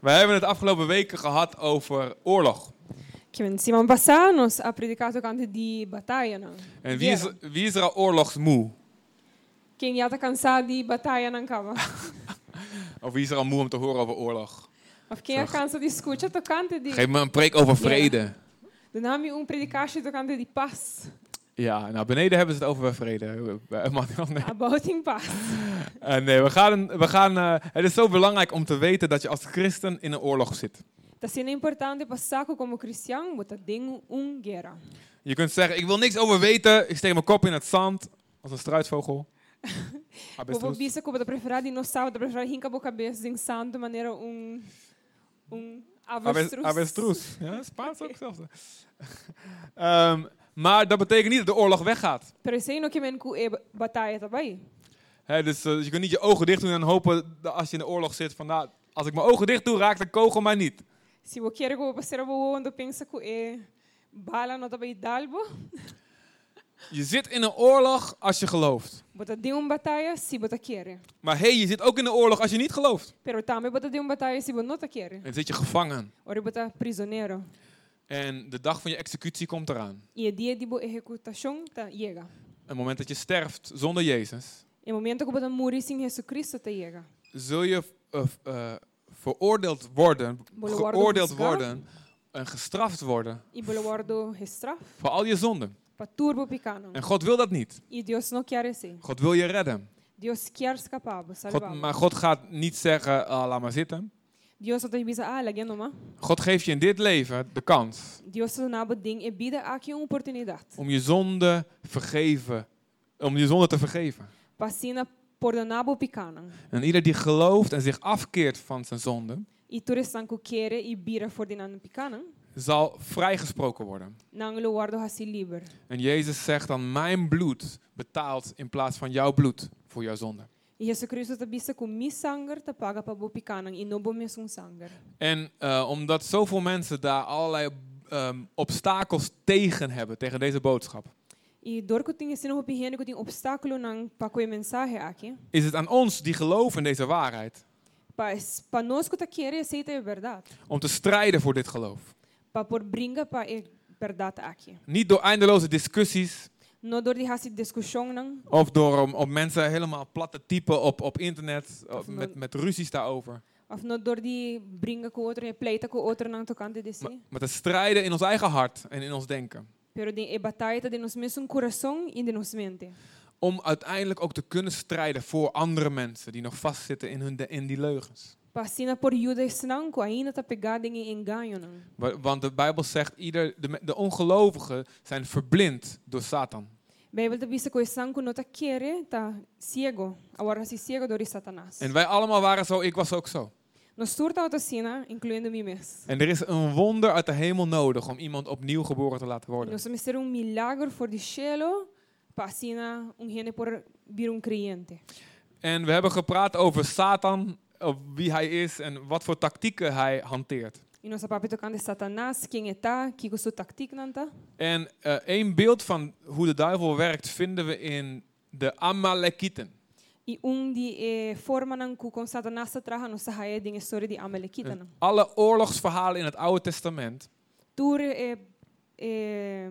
We hebben het afgelopen weken gehad over oorlog. Que men semana passada nós a predicato cante di batalha não. En wie is, Guerra. wie is er al oorlogsmoe? Quem está cansado de batalha não cava. Of wie is er al moe om te horen over oorlog? Of quem Zo. cansa de escuta tocante de Geef me een preek over vrede. de nome um predicaste tocante de paz. Ja, nou beneden hebben ze het over vrede. Bij Emmanuel, nee. About in paz. Eh, nee, we gaan, we gaan, eh, het is zo belangrijk om te weten dat je als christen in een oorlog zit. Está sendo importante passar como cristão, dentro um guerra. Je kunt zeggen, ik wil niks over weten. Ik steek mijn kop in het zand. Als een struisvogel. O Avestruz. bisa como da preferar dinossauro, da preferar hinca boca cabeça em santo maneira um um Aves- avestruz. Avestruz. Ja, Spaans ook zelfs. Ehm, maar dat betekent niet dat de oorlog weggaat. Pero isso aí não que men e batalha também. Dus eh, je kunt niet je ogen dicht doen en hopen dat als je in de oorlog zit van nou, als ik mijn ogen dicht doe, raakt de kogel mij niet. Se você quer que você vou quando pensa que é bala não também dalbo, Je zit in een oorlog als je gelooft. botar de um batalha se botar quer. Maar hé, hey, je zit ook in een oorlog als je niet gelooft. Pero também botar de um batalha se você não tá quer. En zit je gevangen. Ora botar prisioneiro. En de dag van je executie komt eraan. E o dia de boa executação tá chega. Een moment dat je sterft zonder Jezus, O momento que botar morir sem Jesus Cristo tá chega. zul je eh, eh, veroordeeld worden, geoordeeld worden en gestraft worden voor al je zonden. En God wil dat niet. God wil je redden. God, maar God gaat niet zeggen, ah, laat maar zitten. Te ah. God geeft je in dit leven de kans om je zonde vergeven, om je zonde te vergeven. En ieder die gelooft en zich afkeert van zijn zonde, zal vrijgesproken worden. En Jezus zegt dan, mijn bloed betaalt in plaats van jouw bloed voor jouw zonde. Com mi pa. En eh, omdat zoveel mensen daar allerlei ehm, obstakels tegen hebben, tegen deze boodschap, E tinha sino hopi que tinha obstáculo nang pa coi mensagem aqui. is het aan ons die geloven in deze waarheid, Pa pa nós que ta quere aceita a verdade. om te strijden voor dit geloof. Pa por brinca pa e verdade aqui. Niet door eindeloze discussies No dor di hasi discussão nang. of door om, om mensen helemaal plat te typen op, op internet Of met, met ruzies daarover. Of no dor di brinca com outro e pleita com outro nang tocante de Maar, si. maar te strijden in ons eigen hart en in ons denken. Pero di e batalha de nos mesmo coração e de nos mente. Om uiteindelijk ook te kunnen strijden voor andere mensen die nog vastzitten in, hun de, in die leugens. Passina por Judas ko ainda tá pegado em engano Want de Bijbel zegt, ieder, de, de ongelovigen zijn verblind door Satan. Bijbel te bisa ko sanko no ta quere ta ciego. Agora si ciego dor Satanás. En wij allemaal waren zo, ik was ook zo. En er is een wonder uit de hemel nodig om iemand opnieuw geboren te laten worden. Nós vamos ter um milagre for de cielo, passina um gene por vir um creyente. En we hebben gepraat over Satan, of wie hij is en wat voor tactieken hij hanteert. E nossa papi tocando de Satanás, quem é tá, que com sua tática não tá. En eh één beeld van hoe de duivel werkt vinden we in de Amalekieten. Não que com Satanás se traga nossa raia de história de Amalekita não. Alle oorlogsverhalen in het Oude Testament Tur eh, eh,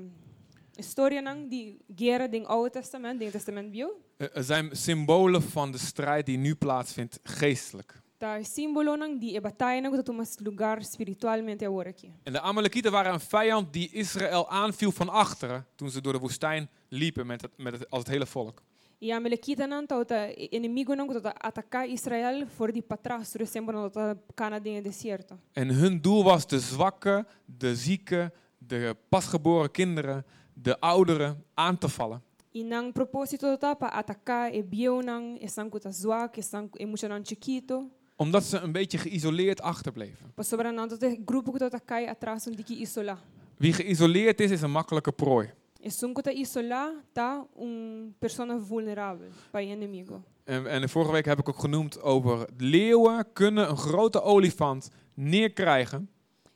história não de guerra do Oude Testamento, do Testamento bio. eh, zijn symbolen van de strijd die nu plaatsvindt geestelijk. Tá símbolo não de e batalha não que toma lugar spiritualmente aqui. En de Amalekieten waren een vijand die Israël aanviel van achteren toen ze door de woestijn liepen met het, met het, als het hele volk. E a Amalekita não tá outra inimigo não tá atacar Israel for de para trás, por exemplo, não tá cana de deserto. En hun doel was de zwakken, de zieken, de pasgeboren kinderen, de ouderen aan te vallen. E nang propósito tá para atacar e bio nang e sanku tá zoak, e sanku e mucha nang chiquito. Omdat ze een beetje geïsoleerd achterbleven. Pa sobra nang tot grupo que tá cai atrás um que isola. Wie geïsoleerd is, is een makkelijke prooi. Sunku tá isola tá um persona vulnerável para inimigo. En, en vorige week heb ik ook genoemd over leeuwen kunnen een grote olifant neerkrijgen.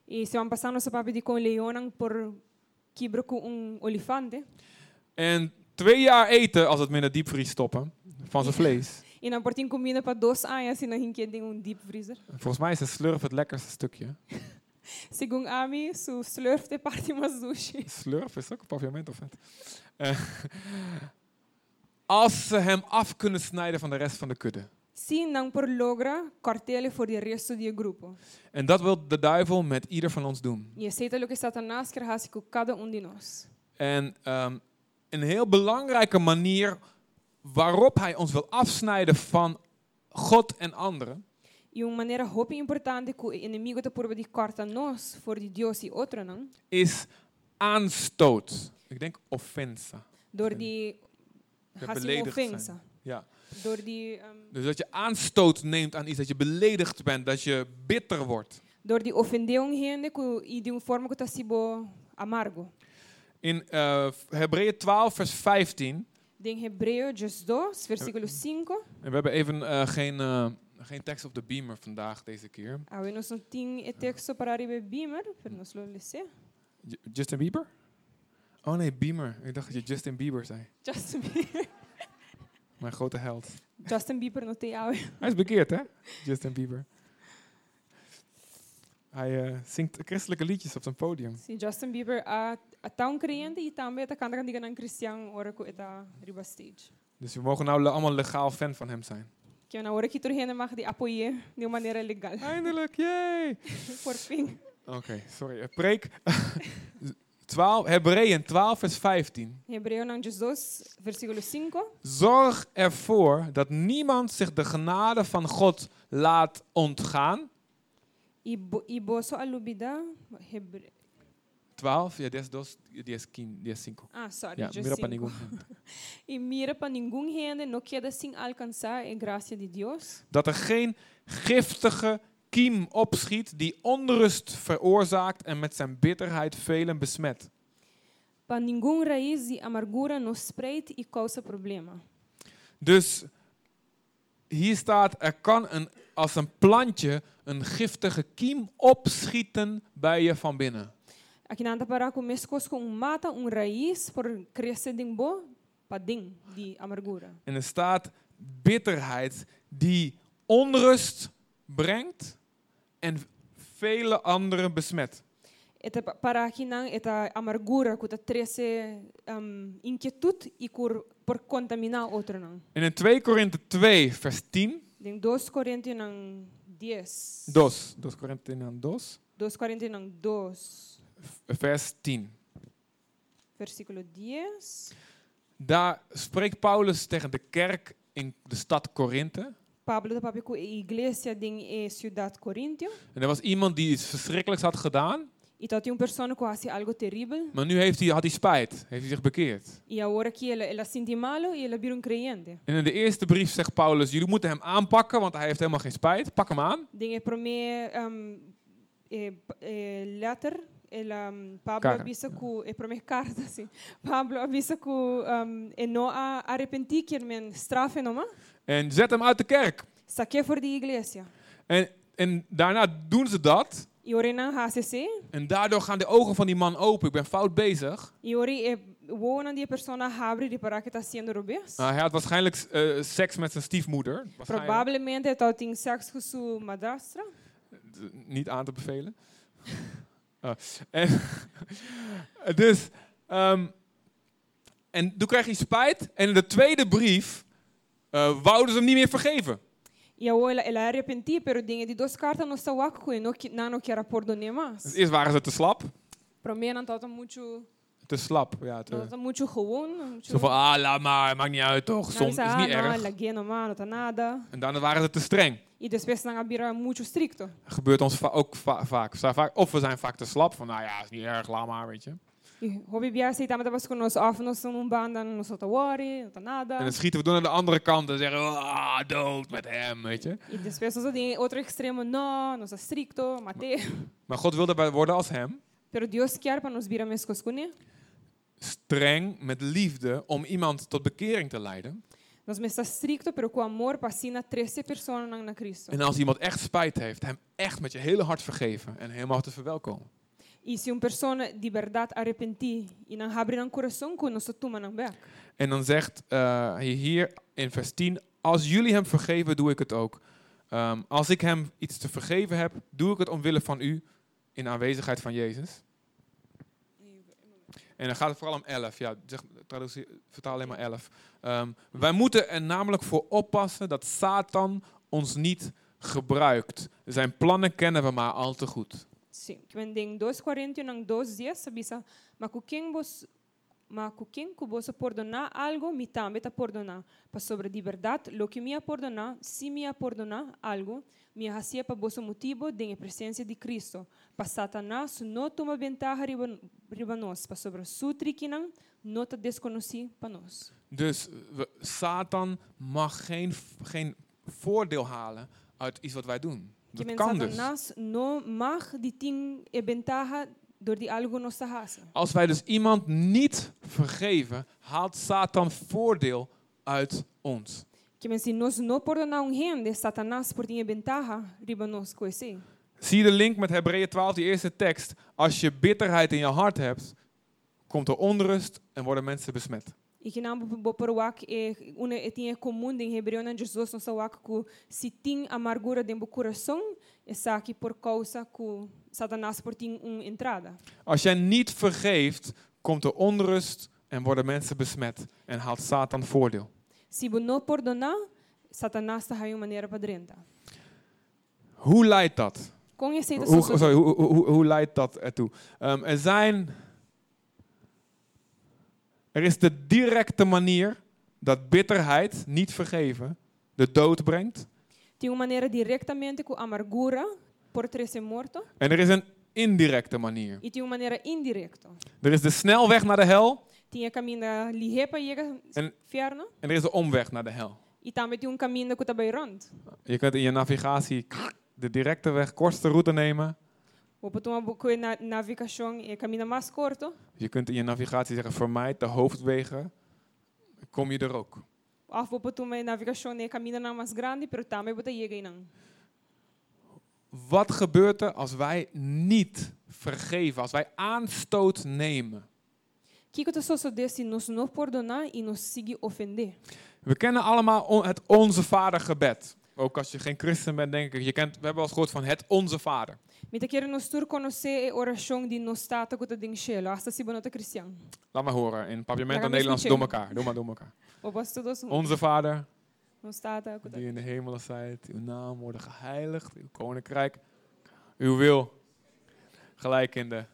E se van passar nossa papi de com leão nang por quebra com um olifante. En twee jaar eten als het met een diepvries stoppen van zijn vlees. E não portem comida para dois anos e não hinken ding um deep freezer. Volgens mij is de slurf het lekkerste stukje. Segundo Ami, su slurf te parte sushi. Slurf is ook een paviament of het? Eh, als ze hem af kunnen snijden van de rest van de kudde. Sim, não por logra cortele voor de resto do grupo. En dat wil de duivel met ieder van ons doen. E aceita lo que Satanás quer fazer com cada um de nós. En ehm, een heel belangrijke manier waarop hij ons wil afsnijden van God en anderen, E uma maneira roupa importante que o inimigo te probeert de corta nós, voor die Deus e outro não, is aanstoot. Ik denk offensa. door die Ja, beledigd ofensa. Ja. door die um, Dus dat je aanstoot neemt aan iets, dat je beledigd bent, dat je bitter wordt. door die ofendeu gente que e de uma forma que tá sibo amargo. In eh Hebreeën 12, vers 15. De Hebreus 2, versículo 5. En we hebben even eh, geen, eh, geen tekst op de beamer vandaag deze keer. Ah, we nós não tem o texto para arriba beamer, lo lezer. J- Justin Bieber? Oh nee, Beamer. Ik dacht dat je Justin Bieber zei. Justin Bieber. Mijn grote held. Justin Bieber áudio. Hij is bekeerd, hè? Justin Bieber. Hij eh, zingt christelijke liedjes op zijn podium. Sim, Justin Bieber a tão crente e também tá cantando diga nan cristiano ora riba stage. Dus we mogen nou le- allemaal legaal fan van hem zijn. Que na hora que tu gente mag die apoiar de maneira legal. Eindelijk, yay! Por fim. Oké, sorry. Eh, Preek 12, Hebreeën 12, vers 15. Hebreu nan 2, versículo 5. Zorg ervoor dat niemand zich de genade van God laat ontgaan. E bo, e boso alubida Hebre 12, ja, 10, 10, 10, 5. Ah, sorry, just mira para ninguém. E mira para ninguém gente no queda sem alcançar a graça de Deus. Dat er geen giftige kiem opschiet die onrust veroorzaakt en met zijn bitterheid velen besmet. Para ninguém raiz de amargura nos spreid e causa problema. Dus hier staat, er kan een, als een plantje een giftige kiem opschieten bij je van binnen. Aqui nada para começar com um mata, um raiz por crescer de bo para ding de amargura. En er staat bitterheid die onrust brengt en vele anderen besmet. Pa- para aqui não eta amargura que tá trece um, inquietude e por por contaminar outro não. En in 2 Korinthe 2, vers 10, Em 2 Coríntios não 10. dos, 2 Korinthe 2, 2 Coríntios não 2, vers 10. versículo 10. Daar spreekt Paulus tegen de kerk in de stad Korinthe. Pablo com a igreja cidade Coríntia. En er was iemand die iets verschrikkelijks had gedaan, E então tinha uma pessoa que fazia algo terrível. maar nu heeft hij, had hij spijt, heeft hij zich bekeerd. E agora que ela, ela sente malo e ela vira um crente. En in de eerste brief zegt Paulus, jullie moeten hem aanpakken, want hij heeft helemaal geen spijt. Pak hem aan. A primeira um, eh, eh, letter, ela, um, Pablo Cara. avisa que, a primeira carta, assim, Pablo avisa que um, e não a arrepentir que men strafe En zet hem uit de kerk. Saque voor die igreja. En, en daarna doen ze dat. Assim. En daardoor gaan de ogen van die man open. Ik ben fout bezig. De. Nou, hij had waarschijnlijk eh, seks met zijn stiefmoeder. Sexo com sua madrastra. Niet aan te bevelen. Ah, en, dus, ehm, en toen kreeg hij spijt. En in de tweede brief eh, wouden ze hem niet meer vergeven. E a ela, ela arrepentiu, pero dinha de duas cartas não está com e não que- não não quer perdonar mais. Dus eerst waren ze te slap. Não está muito Te slap, ja. está gewoon. Zo van, ah, laat maar, maakt niet uit toch. Não, Som, isso, is niet erg. En daarna waren ze te streng. Stricto. gebeurt ons va- ook va- vaak. We zijn vaak. Of we zijn vaak te slap van, nou ja, is niet erg, laat maar, weet je. En dan schieten we door naar de andere kant en zeggen, ah, dood met hem, weet je. Maar God wilde wij worden als hem. Pero Deus quer para nos mescos com ele. Streng, met liefde, om iemand tot bekering te leiden. Nós me está stricto, pero com amor para ensinar 13 pessoas na, na Cristo. En als iemand echt spijt heeft, hem echt met je hele hart vergeven en helemaal te verwelkomen. E se uma pessoa de verdade arrepentir e não abrir um coração, com toma não. En dan zegt hij hier in vers 10, als jullie hem vergeven, doe ik het ook. Ehm, als ik hem iets te vergeven heb, doe ik het omwille van u in aanwezigheid van Jezus. En dan gaat het vooral om 11. Ja, zeg, traduceer, vertaal alleen maar 11. Ehm, wij moeten er namelijk voor oppassen dat Satan ons niet gebruikt. Zijn plannen kennen we maar al te goed. Sim, que vendem 2 Coríntios nang 2 dias, sabisa, mas com quem que vos perdonar algo, me também tá perdonar. Para sobre de verdade, lo que me perdonar, se me perdonar algo, me hacia para vosso motivo de em presença de Cristo. Para Satanás não toma ventaja riba, nós, para sobre su triquinan, não te desconheci para nós. Dus we- Satan mag geen, geen voordeel halen uit iets wat wij doen. Que Dat men kan dus. Satanás não mag die ting e ventaja door die algo nos hace. Als wij dus iemand niet vergeven, haalt Satan voordeel uit ons. Que men se nós não perdonar um gente, Satanás por tinha ventaja riba nós conhecer. Zie je de link met Hebreeën 12, die eerste tekst? Als je bitterheid in je hart hebt, komt er onrust en worden mensen besmet. E que não bo por wak e uma e tinha comum em hebreu na Jesus não só wak que se tem amargura dentro do coração, só que por causa que Satanás por tem uma entrada. Als jij niet vergeeft, komt er onrust en worden mensen besmet. En haalt Satan voordeel. Se você não perdonar, Satanás está uma maneira para dentro. Hoe leidt dat? Com esse Hoe, sorry, hoe, hoe, hoe, leidt dat ertoe? Ehm, er zijn. Er is de directe manier dat bitterheid, niet vergeven, de dood brengt. tem uma maneira diretamente com amargura por ter morto En er is een indirecte manier. e tem uma maneira indirecta. Er is de snelweg naar de hel Tinha caminho ligeiro para chegar En- inferno en er is de omweg naar de hel. e também tem um caminho bem rond. Je kunt in je navigatie de directe weg, kortste route nemen. Ou para uma boa na navegação é caminho mais curto. Je kunt in je navigatie zeggen, vermijd de hoofdwegen. Kom je er ook. Of vou para uma navegação é caminho não mais grande, pero também para chegar não. Wat gebeurt er als wij niet vergeven, als wij aanstoot nemen? Que que eu sou desse nos não perdonar e nos seguir ofender? We kennen allemaal het Onze Vader gebed. Ook als je geen christen bent, denk ik. Je kent, we hebben eens gehoord van het Onze Vader. Me te quero nos tur conhecer a oração de nos tata que tem cielo, hasta se bonota cristiano. Laat maar horen, in Papiamento Nederlands door elkaar. Doe maar door elkaar. Onze Vader, nos tata que die in de hemelen zijt, uw naam worden geheiligd, uw koninkrijk, uw wil, gelijk in de,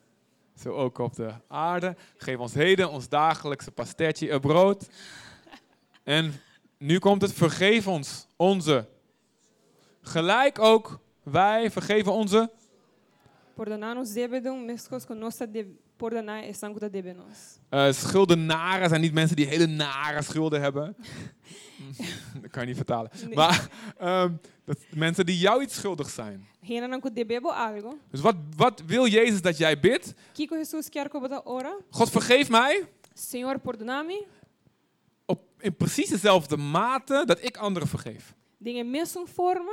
zo ook op de aarde. Geef ons heden ons dagelijkse pastetje en brood. En nu komt het, vergeef ons onze. Gelijk ook wij vergeven onze. Débito, mesmo que nós de sangue nós. Eh, schuldenaren zijn niet mensen die hele nare schulden hebben. dat kan je niet vertalen. Nee. Maar ehm, dat, mensen die jou iets schuldig zijn. Dus wat, wat wil Jezus dat jij bidt? God vergeef mij Senhor, perdona-me. op, in precies dezelfde mate dat ik anderen vergeef. Forma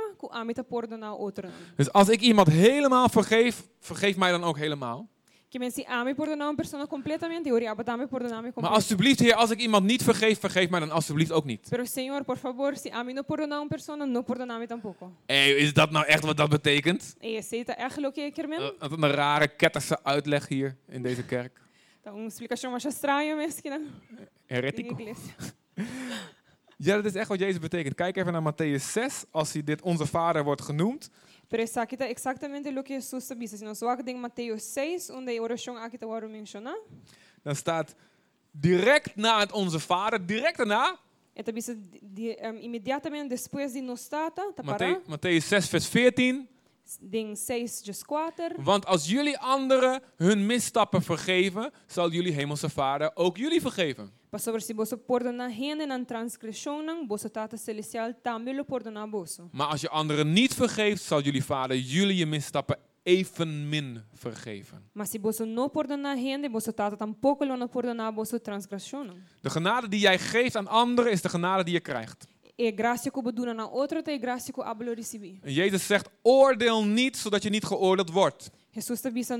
a outro. Dus als ik iemand helemaal vergeef, vergeef mij dan ook helemaal. Que men se a mim perdonar uma pessoa completamente, eu iria botar me perdonar me Maar alsjeblieft, Heer, als ik iemand niet vergeef, vergeef mij dan alsjeblieft ook niet. Pero Senhor, por favor, se a mim não perdonar uma pessoa, não perdonar me tampouco. Hé, is dat nou echt wat dat betekent? E aceita echt o que é que men? Eh, Wat een rare ketterse uitleg hier in deze kerk. Então, uma explicação mais estranha mesmo que na Heretico. Ja, dat is echt wat Jezus betekent. Kijk even naar Matthäus 6, als hij dit onze Vader wordt genoemd. Pero isso aqui está exatamente o que Jesus sabia. Se nós vamos em Mateus 6, onde a oração aqui está agora mencionar, Dan staat direct na het onze Vader, direct daarna, de, um, imediatamente depois de nos tata, tá Matthä- para, Matthäus 6, vers 14. Em 6 de 4, Want als jullie anderen hun misstappen vergeven, zal jullie hemelse Vader ook jullie vergeven. se tata celestial também. Maar als je anderen niet vergeeft, zal jullie Vader jullie je misstappen evenmin vergeven. Tata. De genade die jij geeft aan anderen is de genade die je krijgt. E graça que na outra, é graça que você receber. En Jezus zegt, oordeel niet, zodat je niet geoordeeld wordt. Jesus está bisa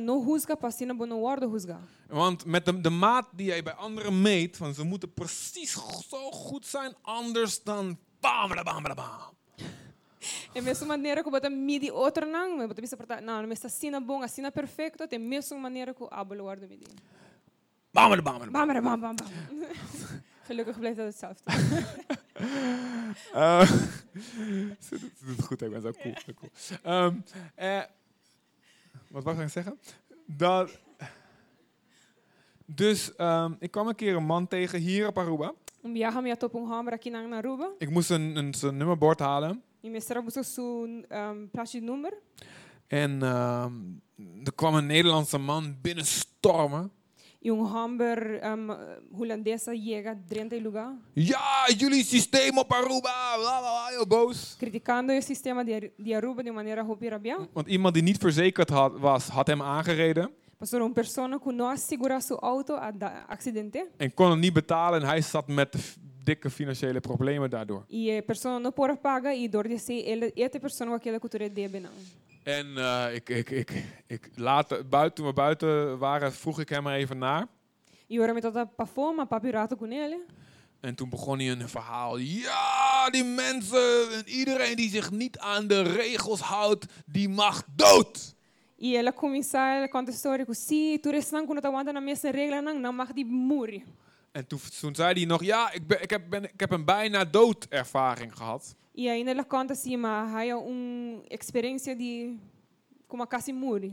para assim não não guarda juzgar. Want met de, de maat die jij bij anderen meet, van ze moeten precies zo goed zijn, anders dan Bam, bam, bam, bam. É a mesma maneira que bota midi outro não, bota bisa porta, não, não está sina bom, assina perfeito, é a mesma maneira que o abel guarda midi. Bam, bam, bam, bam. Bam, bam, bam, bam. bam. Gelukkig blijft dat hetzelfde. Eh, ze, doet, ze doet het goed, ik ben zo cool. zo cool. Ehm, eh, wat wou ik nou zeggen? Dat, dus ehm, ik kwam een keer een man tegen hier op Aruba. Um um. Ik moest een, een, zijn nummerbord halen. Um. En ehm, er kwam een Nederlandse man binnenstormen. E um hamber um, holandesa llega dentro do lugar, Ja, jullie systeem op Aruba. Bla, bla, bla, heel boos. criticando o sistema de, Ar- de Aruba de maneira roupa rabia. Want iemand die niet verzekerd had, was, had hem aangereden. Pastor, uma pessoa que não assegura seu auto a da- acidente En kon hem niet betalen. En hij zat met dikke financiële problemen daardoor. e a pessoa não pode pagar e dor de ser ele esta com aquela cultura debe não. En eh, ik, ik, ik, ik later, buiten, toen we buiten waren, vroeg ik hem er even naar. Toda para fora, para pirato com ele. En toen begon hij een verhaal. Ja, die mensen en iedereen die zich niet aan de regels houdt, die mag dood. E a contar a história que se tu restan quando tá aguenta na mesma regra não, não mag die moer. En toen, toen zei hij nog, ja, ik, ben, ik, heb, ben, ik heb een bijna doodervaring gehad. E ainda ela conta assim, mas há uma experiência de como quase moer.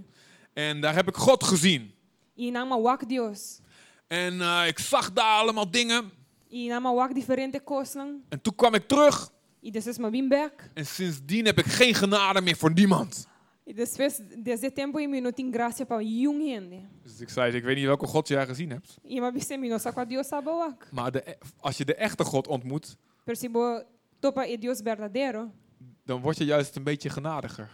En daar heb ik God gezien. E não ma wak Deus. En eh, ik zag daar allemaal dingen. E não ma wak diferente coisas. En toen kwam ik terug. E depois ma bim back. En sindsdien heb ik geen genade meer voor niemand. E depois desse tempo e não tem graça para gente. Dus ik zei, ik weet niet welke God jij gezien hebt. E ma bisse mi não sabe Deus sabe wak. Maar de, e- als je de echte God ontmoet, Percebo topa e Deus verdadeiro. dan word je juist een beetje genadiger.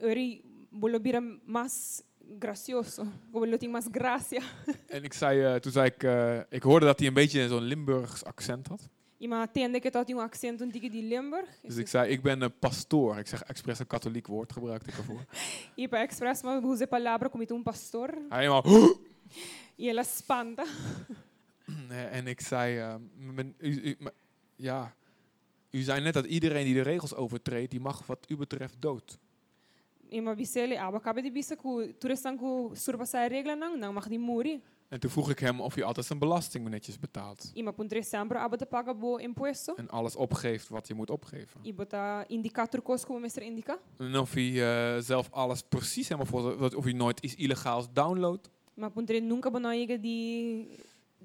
Ori bolo bira mais gracioso. Bolo tem mais graça. En ik zei, eh, toen zei ik, eh, ik hoorde dat hij een beetje zo'n Limburgs accent had. E ma tende que tot um accento antigo de Limburg. Dus ik zei, ik ben een pastoor. Ik zeg expres een katholiek woord gebruikte ik ervoor. E para express ma use palavra como um pastor. Hij helemaal, E ela espanta. en ik zei, eh, u, u- ja, u zei net dat iedereen die de regels overtreedt, die mag wat u betreft dood. E ma bisele aba acaba de bisa que tu restan ku surpassar a regra não, não mag die muri. En toen vroeg ik hem of hij altijd zijn belasting netjes betaalt. Puntre sempre aba te paga bo imposto. En alles opgeeft wat je moet opgeven. Indicator kos como mestre indica. En of hij eh, zelf alles precies helemaal voor of hij nooit iets illegaals downloadt. Ma puntre nunca bonoiga de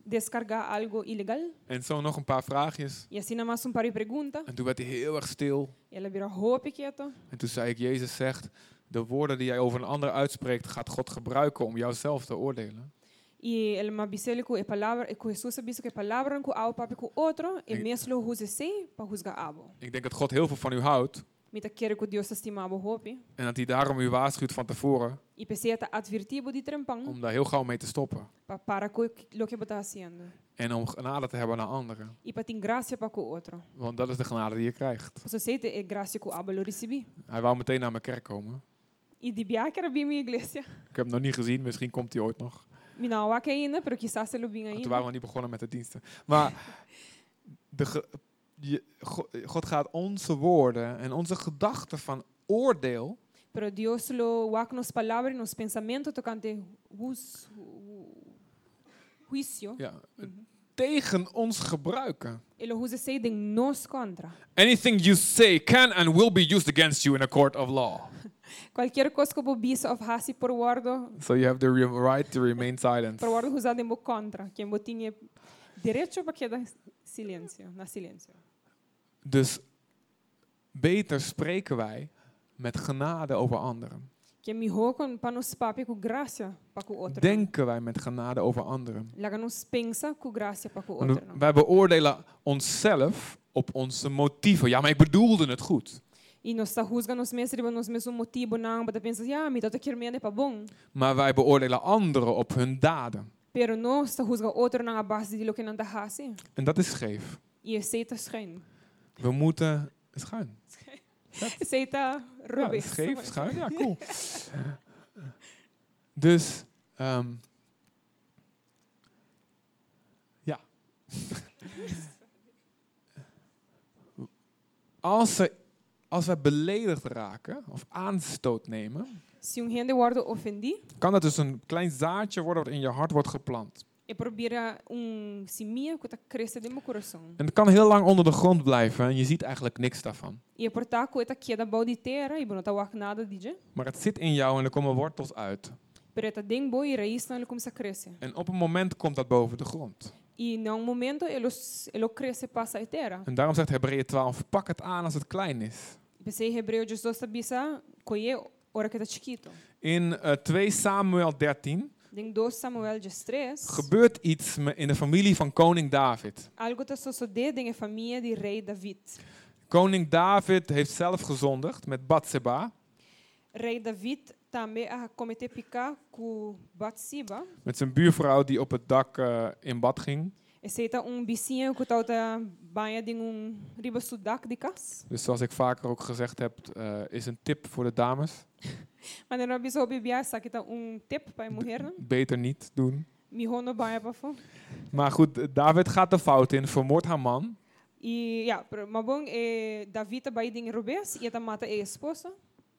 descargar algo ilegal. En zo nog een paar vraagjes. E assim mais um par de pergunta. En toen werd hij heel erg stil. Ela vira hope quieto. En toen zei ik, Jezus zegt, de woorden die jij over een ander uitspreekt, gaat God gebruiken om jouzelf te oordelen. E ele ma bisele ku e palavra, e ku Jesus bisa que palavra ku ao papi ku outro, e mesmo huse sei pa husga abo. Ik denk dat God heel veel van u houdt. Mita quer que Deus estima abo hope. En dat hij daarom u waarschuwt van tevoren E pensei advertibo de trempang. om daar heel gauw mee te stoppen. pa para com lo que você haciendo En om genade te hebben naar anderen. e para ter graça para com outro. Want dat is de genade die je krijgt. Você sente é graça que o abalo recebi. Hij wou meteen naar mijn kerk komen. E de bia que era bem minha igreja. Ik heb hem nog niet gezien, misschien komt hij ooit nog. Que ainda, pero quizás se lo bem Want toen ainda. waren we niet begonnen met de diensten. Maar de je- God gaat onze woorden en onze gedachten van oordeel Pero Deus lo wak nos palavras, nos pensamentos tocante jus, juicio. ja, tegen ons gebruiken. Anything you say can and will be used against you in a court of law. Qualquer coisa que você bisa of hasi por wardo, So you have the right to remain silent. por wardo usado em contra. Quem você tinha direito para quedar silêncio, na silêncio. Dus beter spreken wij met genade over anderen. Que me rocam para nos papi com graça para com o outro. Denken wij met genade over anderen. Laga nos pensa com graça para com o Want outro. Wij beoordelen onszelf op onze motieven. Ja, maar ik bedoelde het goed. E nós está rusga nos mesmos nos mesmos motivo não, para pensa, ja, me quer mene para bom. Maar wij beoordelen anderen op hun daden. Pero nós está rusga outro na base de lo que não tá hasi. En dat is scheef. E schijn. We moeten schuin. Aceita Ja, rubis. scheef, schuin. Ja, cool. Dus, ehm, ja. als, er, als wij beledigd raken of aanstoot nemen, Se um ofendi, kan dat dus een klein zaadje worden wat in je hart wordt geplant. E probira um seminha que dentro do meu coração. En het kan heel lang onder de grond blijven en je ziet eigenlijk niks daarvan. E é portar que tá queda balde terra e não tá nada DJ. Maar het zit in jou en er komen wortels uit. Pero tá dentro boa e raiz não começa a crescer. En op een moment komt dat boven de grond. E num momento ele ele cresce passa a terra. En daarom zegt Hebreeën 12, pak het aan als het klein is. Pensei Hebreu 12 sabisa colhe hora que tá chiquito. In eh, 2 Samuel 13 Dentro 2 Samuel 3, gebeurt iets in de familie van koning David. algo tá sucedendo dentro a família de rei David. Koning David heeft zelf gezondigd met Bathseba, Rei David também a cometer picar com Batsiba. met zijn buurvrouw die op het dak eh, in bad ging. Um vizinho que Dus zoals ik vaker ook gezegd heb, eh, is een tip voor de dames. Beter niet doen. Maar goed, eh, David gaat de fout in, vermoordt haar man. E ja, bom, eh, David e mata a esposa.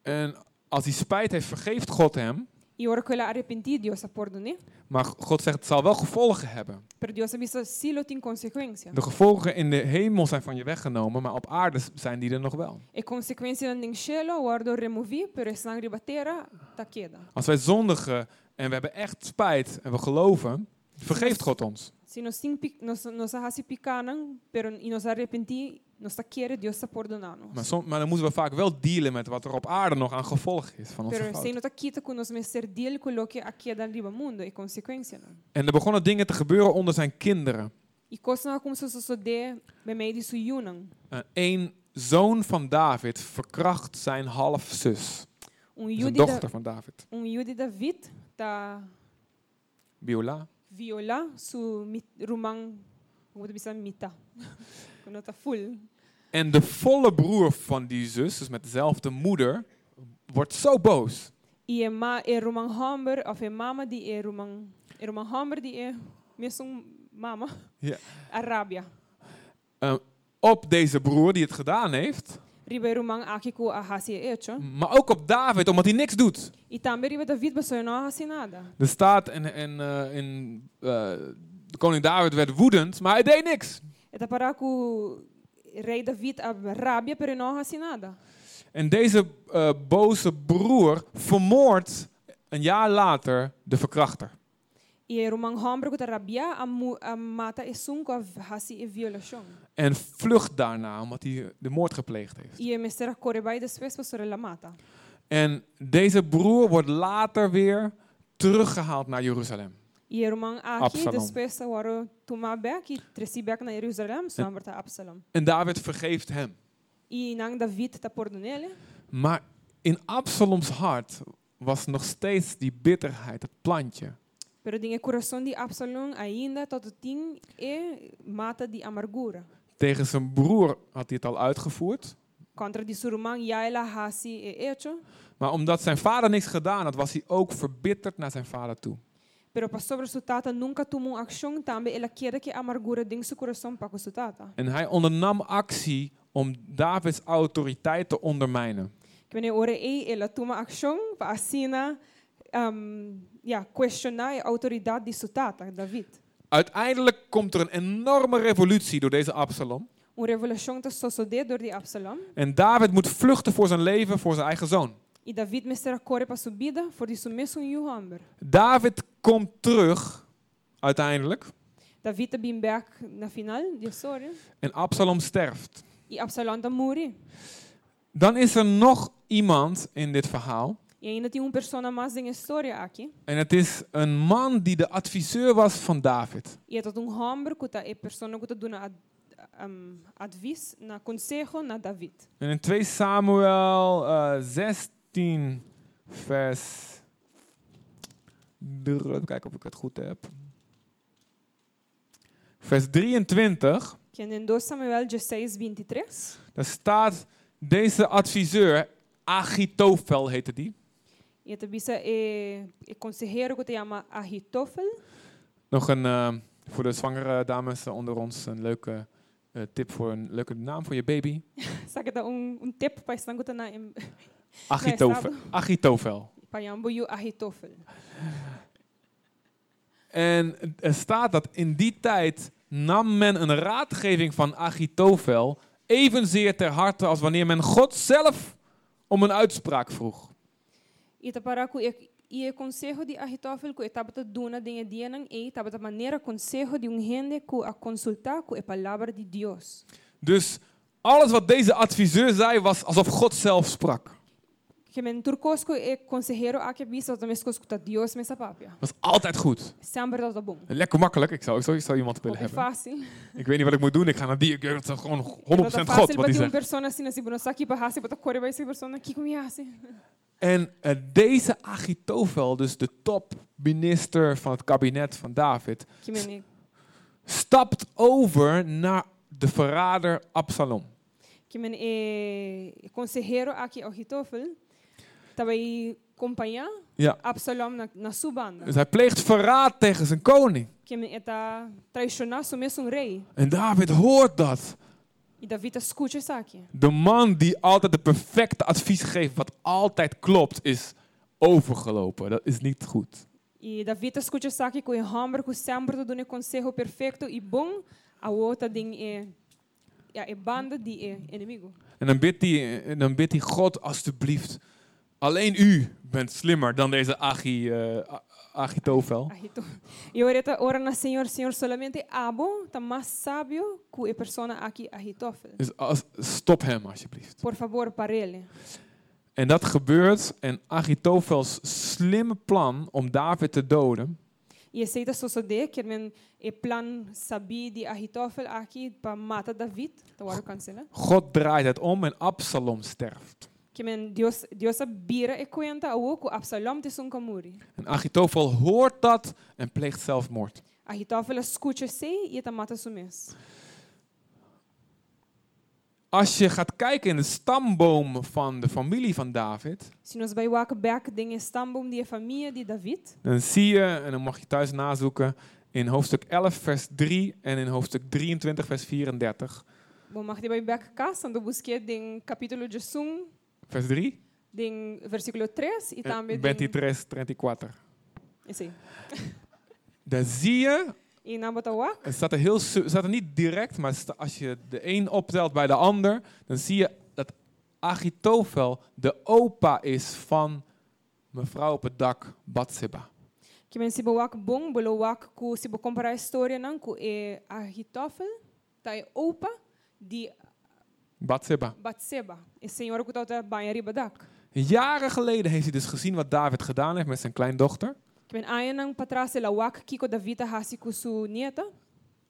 En als hij spijt heeft, vergeeft God hem. E ora que ela arrepentir, Deus a perdone. Maar God zegt, het zal wel gevolgen hebben. Pero Deus avisa silo tem consequência. De gevolgen in de hemel zijn van je weggenomen, maar op aarde zijn die er nog wel. E consequência não tem chelo, guardo removi, pero essa sangue batera queda. Als wij zondigen en we hebben echt spijt en we geloven, vergeeft God ons. Tem pic- nós nós hasi picanan, pero e nós arrepentir, nós tá querer Deus tá perdonando. Maar, som- maar dan moeten we vaak wel dealen met wat er op aarde nog aan gevolg is van onze Pero não tá quita com nós messer deal com lo que aqui da riba mundo consequência não. En er begonnen dingen te gebeuren onder zijn kinderen. Coisa não como se suceder be meio de suyunan. Uh, Een zoon van David verkracht zijn halfzus. Een dochter van David. jude David tá Biola. Viola su mit, rumang como te bisa mita. Quando tá full. En de volle broer van die zus, dus met dezelfde moeder, wordt zo boos. E ma é rumang hamber of é mama di é rumang é rumang hamber di é mesmo mama. Ja. Arabia. Uh, op deze broer die het gedaan heeft, Maar ook op David, omdat hij niks doet. E. Er staat en, en uh, in, uh, de koning David werd woedend, maar hij deed niks. Rei David a rabia pero não hasi nada. En deze uh, boze broer vermoordt een jaar later de verkrachter. E ko ta rabia a, mu, a mata e sunko a hasi e violação. En vlucht daarna, omdat hij de moord gepleegd heeft. E mestera corebai después basou la mata. En deze broer wordt later weer teruggehaald naar Jeruzalem. E aqui Absalom. después waro tuma back e tresi na Jerusalém, so ta Absalom. En David vergeeft hem. E nang David ta perdonele. Maar in Absaloms hart was nog steeds die bitterheid, het plantje. Pero dinge coração de Absalom ainda tot ting e mata de amargura. Tegen zijn broer had hij het al uitgevoerd. Contra de surumang ya ela hasi e hecho. Maar omdat zijn vader niks gedaan had, was hij ook verbitterd naar zijn vader toe. Pero para sobre su tata nunca tomou ação também ela quer que amargura dentro seu coração para com su tata. En hij ondernam actie om Davids autoriteit te ondermijnen. Que wanneer ora e ela toma ação para assina um, ja, questionar a autoridade de su tata, David. Uiteindelijk komt er een enorme revolutie door deze Absalom. Uma revelação te sucedeu door de Absalom. En David moet vluchten voor zijn leven, voor zijn eigen zoon. E David mesera corre para sua vida, voor de seu mesmo. David komt terug, uiteindelijk. David te bem back na final história. En Absalom sterft. E Absalom te morre. Dan is er nog iemand in dit verhaal. E ainda tem uma pessoa mais história aqui. En het is een man die de adviseur was van David. E é um homem que é pessoa que um, advies, na conselho na David. En in 2 Samuel eh, 16, vers. dr- Even kijken of ik het goed heb. Vers 23. Que em 2 Samuel 16, 23. Daar staat deze adviseur, Achitofel heette die. E a bisa é, é conselheiro que te Ahitofel. Nog een, eh, voor de zwangere dames onder ons, een leuke eh, tip voor een leuke naam voor je baby. Kita un, un tip pa isang gusto na im Achitofel. Achitofel. Ahitophel. En er staat dat in die tijd nam men een raadgeving van Achitofel evenzeer ter harte als wanneer men God zelf om een uitspraak vroeg. Ita para ku e e consejo de etaba ta duna dinge dia nang e taba ta maneira consejo de um gente ku a consultar ku e palavra de Dios. Dus alles wat deze adviseur zei was alsof God zelf sprak. Que men turcos ku e consejero a que bisa ta mes escuta Dios me sapapia. was altijd goed. Sempre dat bom. Lekker makkelijk. Ik zou, ik zou, ik zou iemand willen hebben. fácil. Ik weet niet wat ik moet doen. Ik ga naar die. Ik het is gewoon 100% Dat God wat hij zegt. persona assim, assim, aqui para hasi, para correr vai ser persona aqui com hasi. En eh, deze Achitofel, dus de topminister van het kabinet van David, stapt over naar de verrader Absalom. e acompanhar Ja. Absalom na, na sua banda. Dus hij pleegt verraad tegen zijn koning. En David hoort dat. De man die altijd de perfecte advies geeft, wat altijd klopt, is overgelopen. Dat is niet goed. E David escuta isso aqui com o hambre, com sempre todo um conselho perfeito e bom. A outra ding é ja, é banda de é inimigo. En dan bidt hij, en dan bidt hij God, alstublieft, alleen u bent slimmer dan deze Agi, eh, A- Achitofel. E oreta ora na Senhor, Senhor solamente abo tá mais sábio que a persona aqui Ahitophel. Dus als, stop hem alsjeblieft. Por favor, para ele. En dat gebeurt en Achitofels slimme plan om David te doden, E aceita suceder que men e plan sabia de Ahitophel aqui para matar David, tá agora cancela. God draait het om en Absalom sterft. Que men Deus Deus bira e que Absalom te sun kamuri. En Achitofel hoort dat en pleegt zelfmoord. Ahitophel escuta se e tá mata su mes. Als je gaat kijken in de stamboom van de familie van David, de David, dan zie je, en dan mag je thuis nazoeken, in hoofdstuk 11 vers 3 en in hoofdstuk 23 vers 34. bom mag casa, ando busquei den capítulo de Sum, Vers 3? den versículo 3 e também 23, 34. esse. Daar zie je E na Botawak, Het staat er, heel, staat er niet direct, maar als je de een optelt bij de ander, dan zie je dat Achitofel de opa is van mevrouw op het dak, Batseba. que men se boak bom, bolo wak ku se bo comparar a história nan ku e Ahitophel, tá e opa de Batseba. Batseba. E senhora tá banha riba dak. Jaren geleden heeft hij dus gezien wat David gedaan heeft met zijn kleindochter. Men aia nan patras la wak kiko David hasi ku su nieta.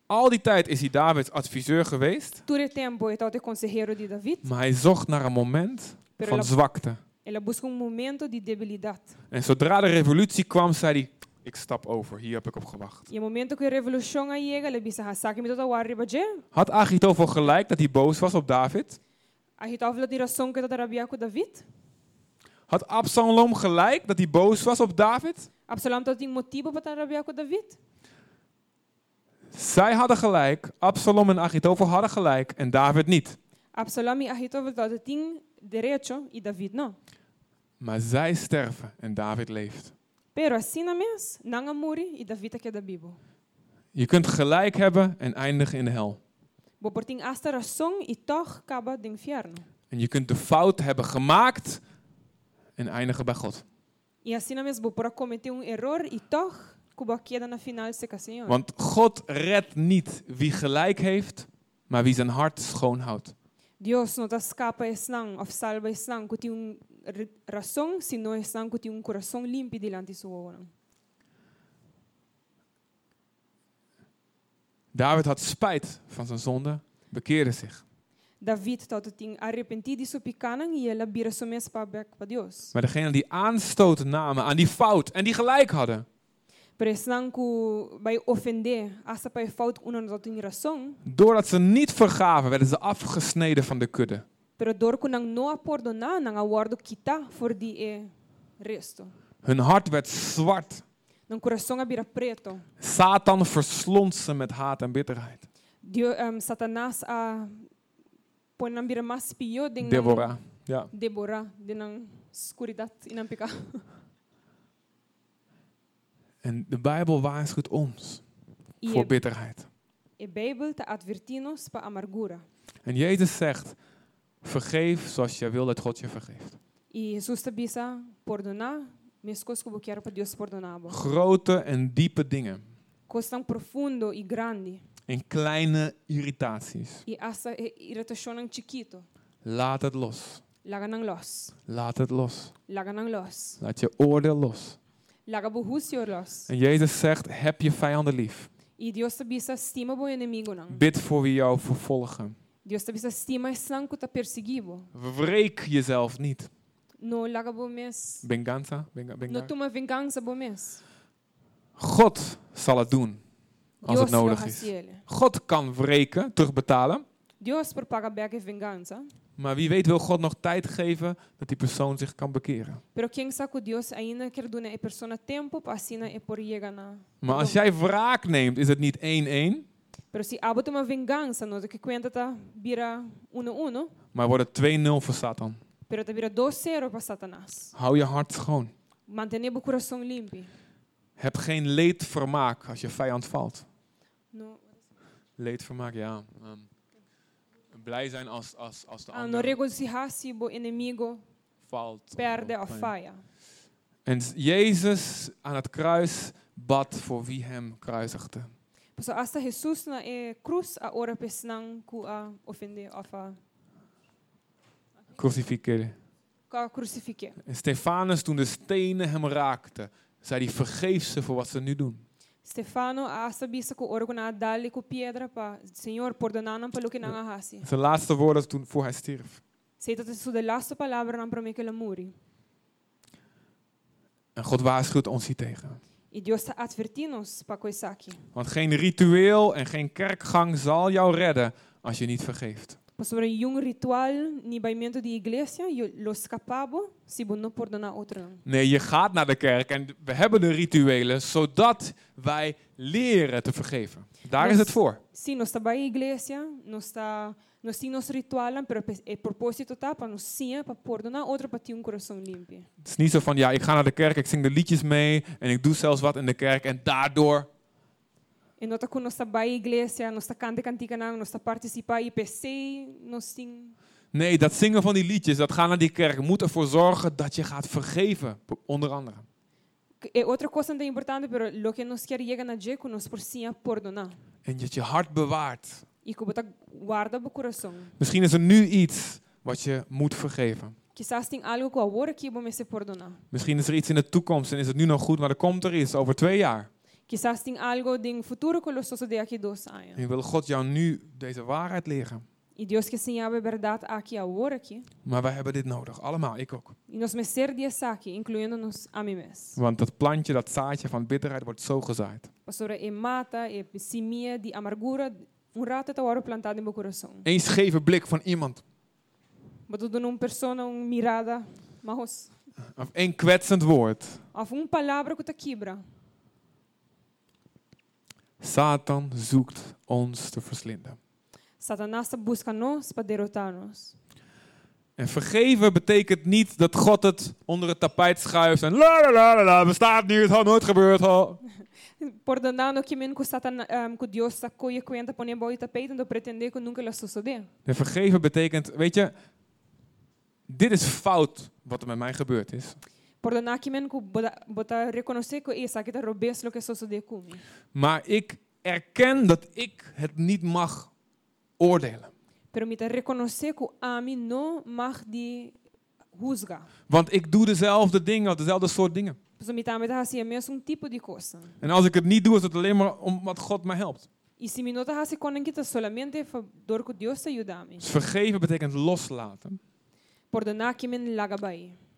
Al die tijd is hij Davids adviseur geweest, tempo consejero de David. maar hij zocht naar een moment Pero van la- zwakte. Ela busca um momento de debilidade. En zodra de revolutie kwam, zei hij, ik stap over, hier heb ik op gewacht. E o momento que a revolução aí chega, ela bisa hasaki mi tota warriba je. Had Achitofel gelijk dat hij boos was op David? Ahitophel tira som que tota rabia David. Had Absalom gelijk dat hij boos was op David? Absalom tot tem motivo para rabia ku David. Zij hadden gelijk, Absalom en Achitofel hadden gelijk en David niet. Absalom e Ahitophel tot tem direito e David não. Maar zij sterven en David leeft. Pero assim na mes, nanga muri e David que da Bíblia. Je kunt gelijk hebben en eindigen in de hel. Bo por tem hasta razão e toch acaba de inferno. En je kunt de fout hebben gemaakt en eindigen bij God. E assim na mes, bo por cometer um error e toch. Want God redt niet wie gelijk heeft, maar wie zijn hart schoon houdt. Deus não escapa esnang of salva esnang que tem um razão, sino esnang que tem um coração limpo delante de sua hora. David had spijt van zijn zonde, bekeerde zich. David tot tem arrependido de sua picana e ela vira sua mes para para Deus. Maar degenen die aanstoot namen aan die fout en die gelijk hadden, que vai ofender, hasta para fout uma não tem razão, doordat ze niet vergaven, werden ze afgesneden van de kudde. Pero dor que não não perdonar, não aguardo quitar for die e resto. Hun hart werd zwart. Não coração a vira preto. Satan verslond ze met haat en bitterheid. Dio, um, Satanás a põe na bira mas pio ding Deborah. Ja. Deborah din ang skuridad inang pika. En de Bijbel waarschuwt ons voor bitterheid. e Bijbel te advertinos pa amargura. En Jezus zegt, vergeef zoals je wil dat God je vergeeft. E Jesus te bisa perdonar, mescos como quero para Deus perdonava. Grote en diepe dingen. Coisa tão profundo e grande. En kleine irritaties. E essa e- irritação ang chiquito. Laat het los. Laga ng los. Laat het los. Laga ng los. Laat je oordeel los. Laga buhusio los. En Jezus zegt, heb je vijanden lief. E Deus te bisa estima bo inimigo nang. Bid voor wie jou vervolgen. Deus te bisa estima isang ko ta perseguibo. Wreek jezelf niet. No laga bo mes. Venganza. Venga, No venga. tuma vingança bo mes. God zal het doen als Deus het nodig is. God kan wreken, terugbetalen. Deus por paga bege vingança. Maar wie weet wil God nog tijd geven dat die persoon zich kan bekeren. Pero sabe que Deus ainda quer dar a persona tempo para assim é por chegar na. Maar als jij wraak neemt, is het niet 1-1, Pero se abo uma vingança, nós que conta tá vira 1-1, maar wordt het 2-0 voor Satan. pero tá vira 2-0 para Satanás. Hou je hart schoon. Mantener o coração limpo. Heb geen leedvermaak als je vijand valt. No, Leedvermaak, ja. ehm, blij zijn als, als, als de ah, no ander regocijar se o inimigo valt. perde Of- falha. En Jezus aan het kruis bad voor wie hem kruisigde. So hasta Jesus na e cruz a ora pesnang ku a ofende of a Crucificeerde. ka crucifique. En Stefanus, toen de stenen hem raakten, zei hij: Vergeef ze voor wat ze nu doen. Stefano a hasta bisa ku ora na dali ku piedra pa Senhor perdonanan pa lo que nanga hasi. Zijn laatste woorden toen voor hij stierf. Sei dat is de laatste palavra me que la muri. En God waarschuwt ons hier tegen. E Deus para coisa. Want geen ritueel en geen kerkgang zal jou redden als je niet vergeeft. Sobre um ritual, ni baimento de igreja, yo lo escapabo, se bo não perdonar outro. Nee, je gaat naar de kerk en we hebben de rituelen zodat wij leren te vergeven. Daar is het voor. Sim, nós está bem igreja, nós está nós temos nosso ritual, pero o propósito tá para nós sim para perdonar outro para ter um coração limpo. Het is niet zo van, ja, ik ga naar de kerk, ik zing de liedjes mee en ik doe zelfs wat in de kerk en daardoor. E nota que nós está bem igreja, nós está cante cantica não, nós está participar e PC, nós tem Nee, dat zingen van die liedjes, dat gaan naar die kerk, moet ervoor zorgen dat je gaat vergeven, onder andere. é outra coisa muito importante, pero lo que nós quer chegar na que nós por sim perdonar. En dat je hart bewaart. Misschien is er nu iets wat je moet vergeven. Misschien is er iets in de toekomst en is het nu nog goed, maar er komt er iets over twee jaar. Quizás tem algo de futuro que los de aqui dois En wil God jou nu deze waarheid leren. E Deus que ensinava a verdade aqui agora aqui. Maar wij hebben dit nodig, allemaal, ik ook. E nós me ser dias aqui, incluindo-nos a mim mesmo. Want dat plantje, dat zaadje van bitterheid wordt zo gezaaid. Pastora, e mata, e de amargura, Eén scheve blik van iemand, of één kwetsend woord. of uma palavra que te quebra. Satan zoekt ons te verslinden. Satanás busca nós para derrotar-nos. En vergeven betekent niet dat God het onder het tapijt schuift en la la la la bestaat niet, het had nooit gebeurd. Ha. Perdonando que men que Satan, um, que Deus sacou e conta põe boa tapete, não pretender que nunca lá suceder. En vergeven betekent, weet je, dit is fout wat er met mij gebeurd is. Perdonar que men que bota, bota reconhecer que isso aqui está roubando o que sucedeu comigo. Maar ik erken dat ik het niet mag oordelen. Pero me reconhecer que a não mag de Want ik doe dezelfde dingen, dezelfde soort dingen. En als ik het niet doe, is het alleen maar omdat God me helpt. Dus vergeven betekent loslaten.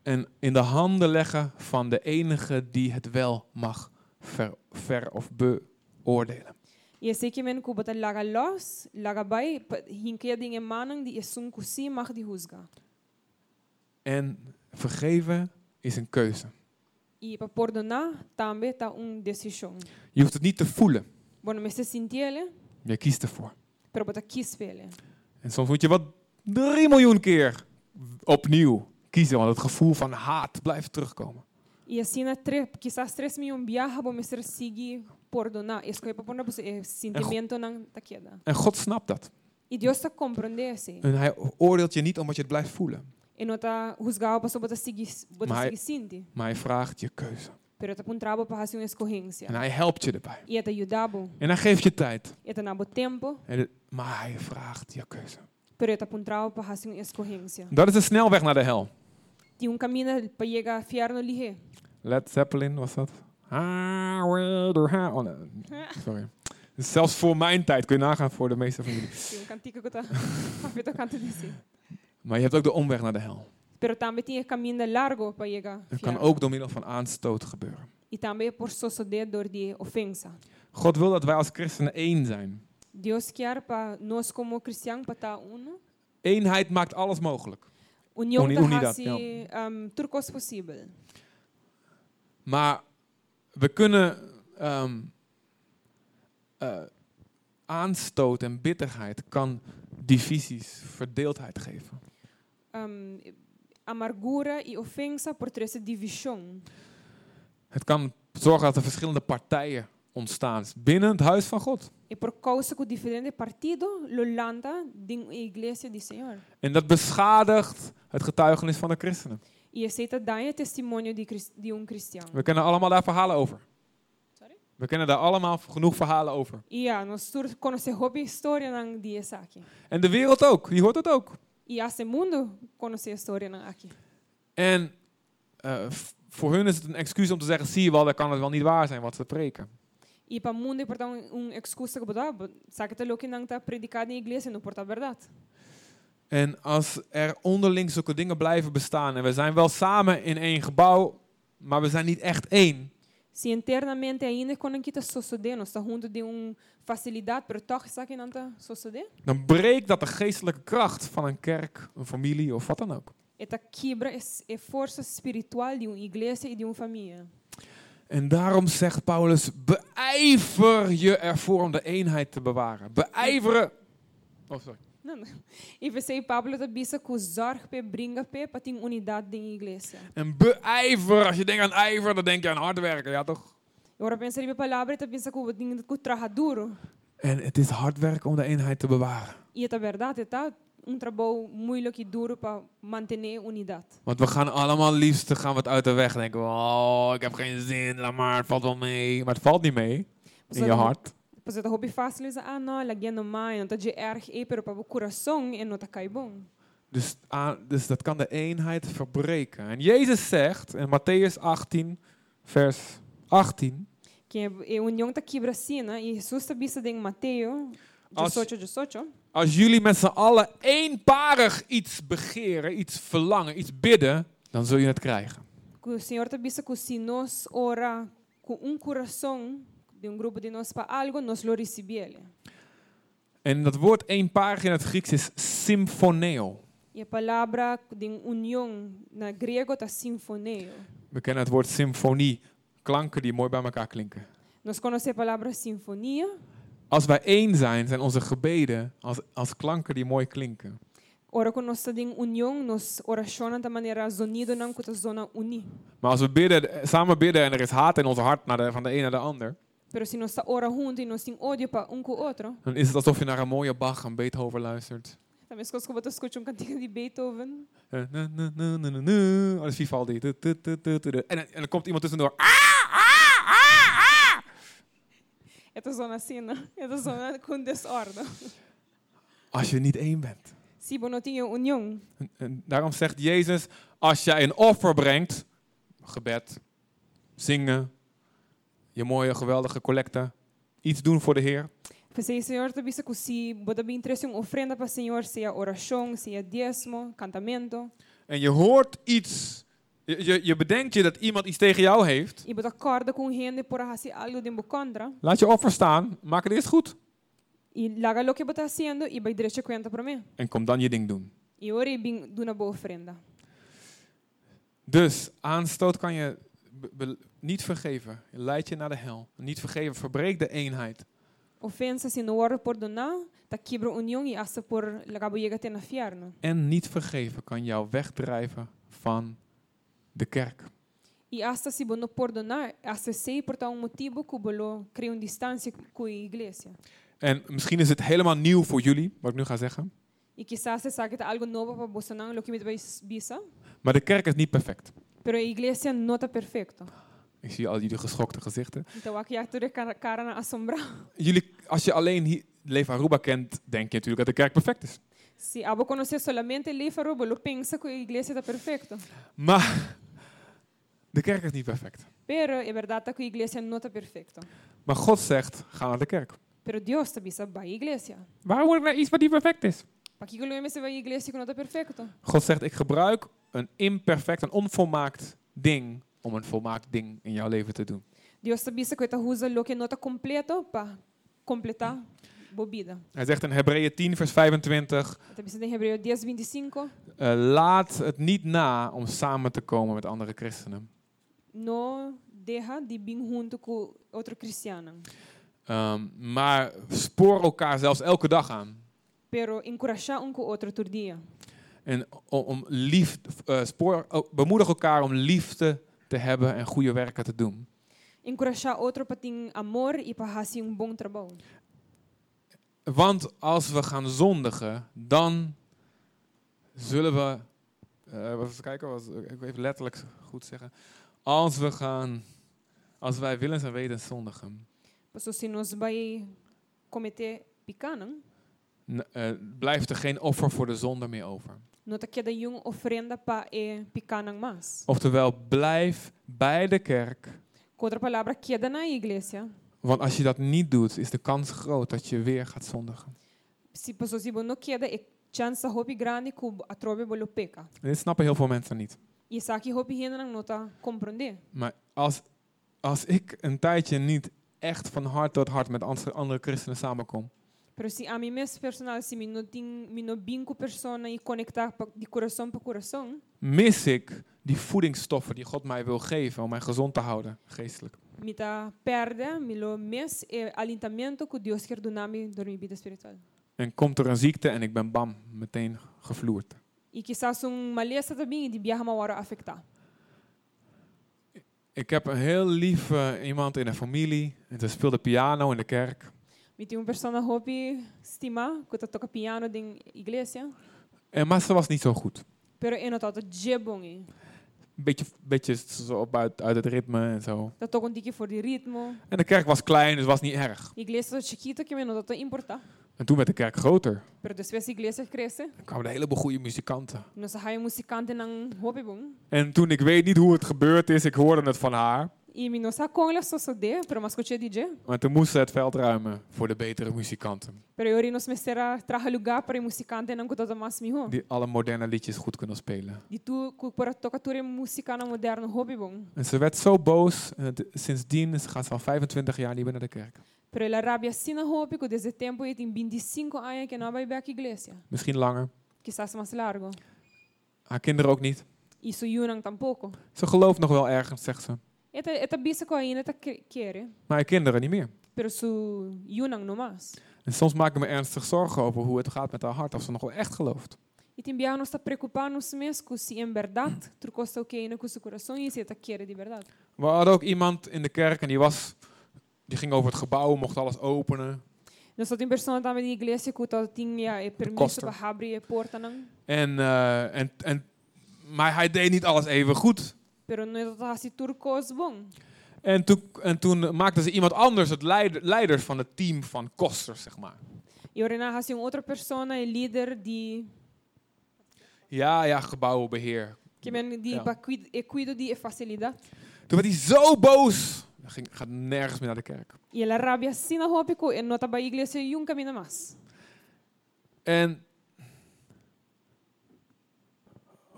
En in de handen leggen van de enige die het wel mag ver, ver of beoordelen. E men que bota laga los, laga hinkeer dingen die kusi mag die. En vergeven is een keuze. Para perdonar também está uma decisão. Je hoeft het niet te voelen. Bueno, me se sintiele, Je kiest ervoor. pero. En soms moet je wat drie miljoen keer opnieuw kiezen, want het gevoel van haat blijft terugkomen. E assim, na tre, quizás tres milhões viaja, vamos ser seguir perdonar. Escolhe para pôr o sentimento não tá queda. En God snapt dat. E Deus está compreendendo isso. En hij oordeelt je niet omdat je het blijft voelen, Está juzgado para só botar seguir, botar Maar- hij vraagt je keuze. Pero está apuntado para fazer uma En escorrência. hij helpt je erbij. E está ajudado. En hij geeft je tijd. E está nabo tempo, En het- Maar hij vraagt je keuze. pero está apuntado para fazer uma escorrência. Dat is de snelweg naar de hel. Tem um caminho para chegar a fiar no lihe. Led Zeppelin was dat? Highway to hell. Oh, nee. Sorry. Dus zelfs voor mijn tijd kun je nagaan voor de meeste van jullie. Um cantico que canto. Maar je hebt ook de omweg naar de hel. Pero também tem um caminho largo para chegar a Dat kan ook door middel van aanstoot gebeuren. E também por suceder door die ofensa. God wil dat wij als christenen één zijn. Deus quer para nós como cristãos para estar uno. Eenheid maakt alles mogelijk. União Uni- da unidade, raça, um, tudo coisa possível. Maar we kunnen ehm, eh, aanstoot en bitterheid kan divisies, verdeeldheid geven. Um, amargura e ofensa por ter essa divisão. Het kan zorgen dat er verschillende partijen ontstaan binnen het huis van God. E por causa que o diferente partido lo landa din a igreja do Senhor. En dat beschadigt het getuigenis van de christenen. E aceita dar o testemunho de, cris- de um cristão. We kennen allemaal daar verhalen over. Sorry? We kennen daar allemaal genoeg verhalen over. Ja, nós todos conhecemos a história nan die essa aqui. En de wereld ook, die hoort het ook. E esse mundo conhece a história nan aqui. En f- voor hun is het een excuus om te zeggen, zie je wel, dan kan het wel niet waar zijn wat ze preken. E para o mundo, portanto, um excusa que botar, sabe que que não está predicado na igreja não porta verdade. En als er onderling zulke dingen blijven bestaan en we zijn wel samen in één gebouw, maar we zijn niet echt één, Se internamente ainda quando está sucedendo, está junto de uma facilidade, pero toch que não está sucedendo. dan breekt dat de geestelijke kracht van een kerk, een familie of wat dan ook. Eta quebra a força espiritual de uma igreja e de uma família. En daarom zegt Paulus, beijver je ervoor om de eenheid te bewaren. Beijveren. Oh, sorry. E você, Pablo, bisa que zorg pe bringa pe para ter unidade de igreja. En beijver, als je denkt aan ijver, dan denk je aan hard werken, ja toch? Agora pensa em palavra, está bisa que o ding que trabalha duro. En het is hard werken om de eenheid te bewaren. E é verdade, tá um trabalho muito e duro para manter unidade. Want we gaan allemaal liefst gaan het uit de weg denken. Oh, ik heb geen zin, laat maar, het valt wel mee. Maar het valt niet mee in je hart. Pois é, hobby fácil is ah não, lá no mai, não tá de erg e pero para o coração e não tá cai bom. Dus, aan- dus dat kan de eenheid verbreken. En Jezus zegt in Matthäus 18, vers 18. Que é união tá quebra né? E Jesus tá bisa em Mateus Als- 18, 18. Als jullie met z'n allen eenparig iets begeren, iets verlangen, iets bidden, dan zul je het krijgen. O Senhor tá bisa que se nós ora com um coração de um grupo de nós para algo, nós lo recebemos. En dat woord eenparig in het Grieks is symphoneo. E a palavra de união na grego tá sinfoneo. We kennen het woord symfonie, klanken die mooi bij elkaar klinken. Nós conhecemos a palavra sinfonia. Als wij één zijn, zijn onze gebeden als, als klanken die mooi klinken. Ora quando nós em união, nós oracionamos da maneira não tá zona uni. Maar als we bidden, samen bidden en er is haat in ons hart naar de, van de een naar de ander, Pero nós está ora junto nós tem ódio para um com o outro, dan is het alsof je naar een mooie Bach en Beethoven luistert. também se que eu escuto um cantigo de Beethoven. Oh, dat is Vivaldi. En, dan- en dan komt iemand tussendoor. Ah, ah, ah, ah. Esta zona assim, né? Esta zona com desordem. Als je niet één bent. En, en daarom zegt Jezus, als jij een offer brengt, gebed, zingen, je mooie geweldige collecte, iets doen voor de Heer, Pensei, Senhor, que se você bem trouxe uma ofrenda para o Senhor, seja oração, seja diezmo, cantamento, en je hoort iets, je, je, je bedenkt je dat iemand iets tegen jou heeft, e você acorda com gente por fazer algo de contra, laat je offer staan, maak het eerst goed e larga o que está fazendo e vai direito conta para mim. en kom dan je ding doen. E ora bem de uma boa ofrenda. Dus aanstoot kan je be- be- niet vergeven, leidt je naar de hel. Niet vergeven verbreekt de eenheid. ofensas e não ora perdonar, tá quebra união e assa por lagabo llega até na fierno. En niet vergeven kan jou wegdrijven van de kerk. E assa se não perdonar, assa sei por tal motivo que bolo cria uma distância com a igreja. En misschien is het helemaal nieuw voor jullie, wat ik nu ga zeggen. E quizás se sabe que algo novo para você não, lo que me vai bisa, Maar de kerk is niet perfect. pero a igreja não está perfeito. Ik zie al jullie geschokte gezichten. Jullie, als je alleen Leef Aruba kent, denk je natuurlijk dat de kerk perfect is. Se abo conhecer solamente Lífaro, bolo pensa que a igreja está perfeita. Maar de kerk is niet perfect. Pero é verdade que a igreja não está perfeita. Maar God zegt, ga naar de kerk. Pero Deus está bisa vai a igreja. Waarom naar iets wat niet perfect is? Para que lo se vai a igreja que não está perfeito? God zegt, ik gebruik een imperfect, een onvolmaakt ding om een volmaakt ding in jouw leven te doen. Deus está bisa que está usa lo que está completo para completar bobida. Hij zegt in Hebreeën 10, vers 25, Está bisa em Hebreu 10, 25. eh, laat het niet na om samen te komen met andere christenen. Não deja de vir junto com outro cristiano. Ehm, maar spoor elkaar zelfs elke dag aan. Pero encorajar um com o outro todo dia. En om, om lief, eh, spoor, oh, bemoedig elkaar om liefde te hebben en goede werken te doen. Encorajar outro para ter amor e para fazer um bom trabalho. Want als we gaan zondigen, dan zullen we. eh even kijken, was, ik wil even letterlijk goed zeggen. Als we gaan. Als wij willens en wetens zondigen, Pastor, se nós vai cometer picanam, n- eh, blijft er geen offer voor de zonde meer over. Um e mais. Oftewel, blijf bij de kerk. Want als je dat niet doet, is de kans groot dat je weer gaat zondigen. Se queda, hopi grande bolo peca. En dit snappen heel veel mensen niet. E hopi. Maar als, als ik een tijdje niet echt van hart tot hart met andere christenen samenkom, Se a mim mesmo personal, me não tem, me não bem com persona e conectar de coração para coração, mis ik die voedingsstoffen die God mij wil geven om mij gezond te houden, geestelijk. me tá perde, me lo mes é alinhamento que Deus quer donar me da minha vida espiritual. En komt er een ziekte en ik ben bam, meteen gevloerd. E quizás um maleza também de viajar uma hora afetar. Ik heb een heel lief eh, iemand in de familie en ze speelde piano in de kerk. Me tem uma pessoa hopi estima que toca piano em igreja, En, maar ze was niet zo goed. pero é notado je bom. Een beetje, beetje zo op uit, uit het ritme en zo. Tá toca um tique for de ritmo. En de kerk was klein, dus was niet erg. Tá chiquita que me não tá importa. En toen werd de kerk groter. Pero depois a igreja cresce, Er kwamen een heleboel goede muzikanten. En toen, ik weet niet hoe het gebeurd is, ik hoorde het van haar. Não só de, pero mas coche DJ. Maar toen moest ze het veld ruimen voor de betere muzikanten. Pero nos mestera traga lugar para musicante nang kuta mas miho. Die alle moderne liedjes goed kunnen spelen. Di tu ku para toca ture musicana moderno hopi bom. En ze werd zo boos. Sindsdien is- gaat ze al 25 jaar niet meer naar de kerk. Pero ela rabia sina hopi que desde tempo e tem 25 anos que não vai back igreja. Misschien langer. Quizás mais largo. Haar kinderen ook niet. Isso Yunang tampouco. Ze gelooft nog wel ergens, zegt ze. Ainda ta quer, Maar haar kinderen niet meer. pero su Yunang no mas. En soms maak ik me ernstig zorgen over hoe het gaat met haar hart. Of ze nog wel echt gelooft. E está se em verdade com seu coração e se de verdade. We hadden ook iemand in de kerk en die was... Die ging over het gebouw, mocht alles openen. Nós só tem pessoa também de igreja que tinha e permisso koster. para abrir a porta não. En, eh, en, en, maar hij deed niet alles even goed. Pero não é tá se turcos bom. En toen, en toen maakte ze iemand anders het leider, leider van het team van kosters, zeg maar. E orena assim outra pessoa e líder de Ja, ja, gebouwenbeheer. que men die Ja. ba cuid e cuido de facilidade. Toen werd hij zo boos. Hij ging, gaat nergens meer naar de kerk. E ela rabia sina hopico e nota ba igreja e um caminho mais. En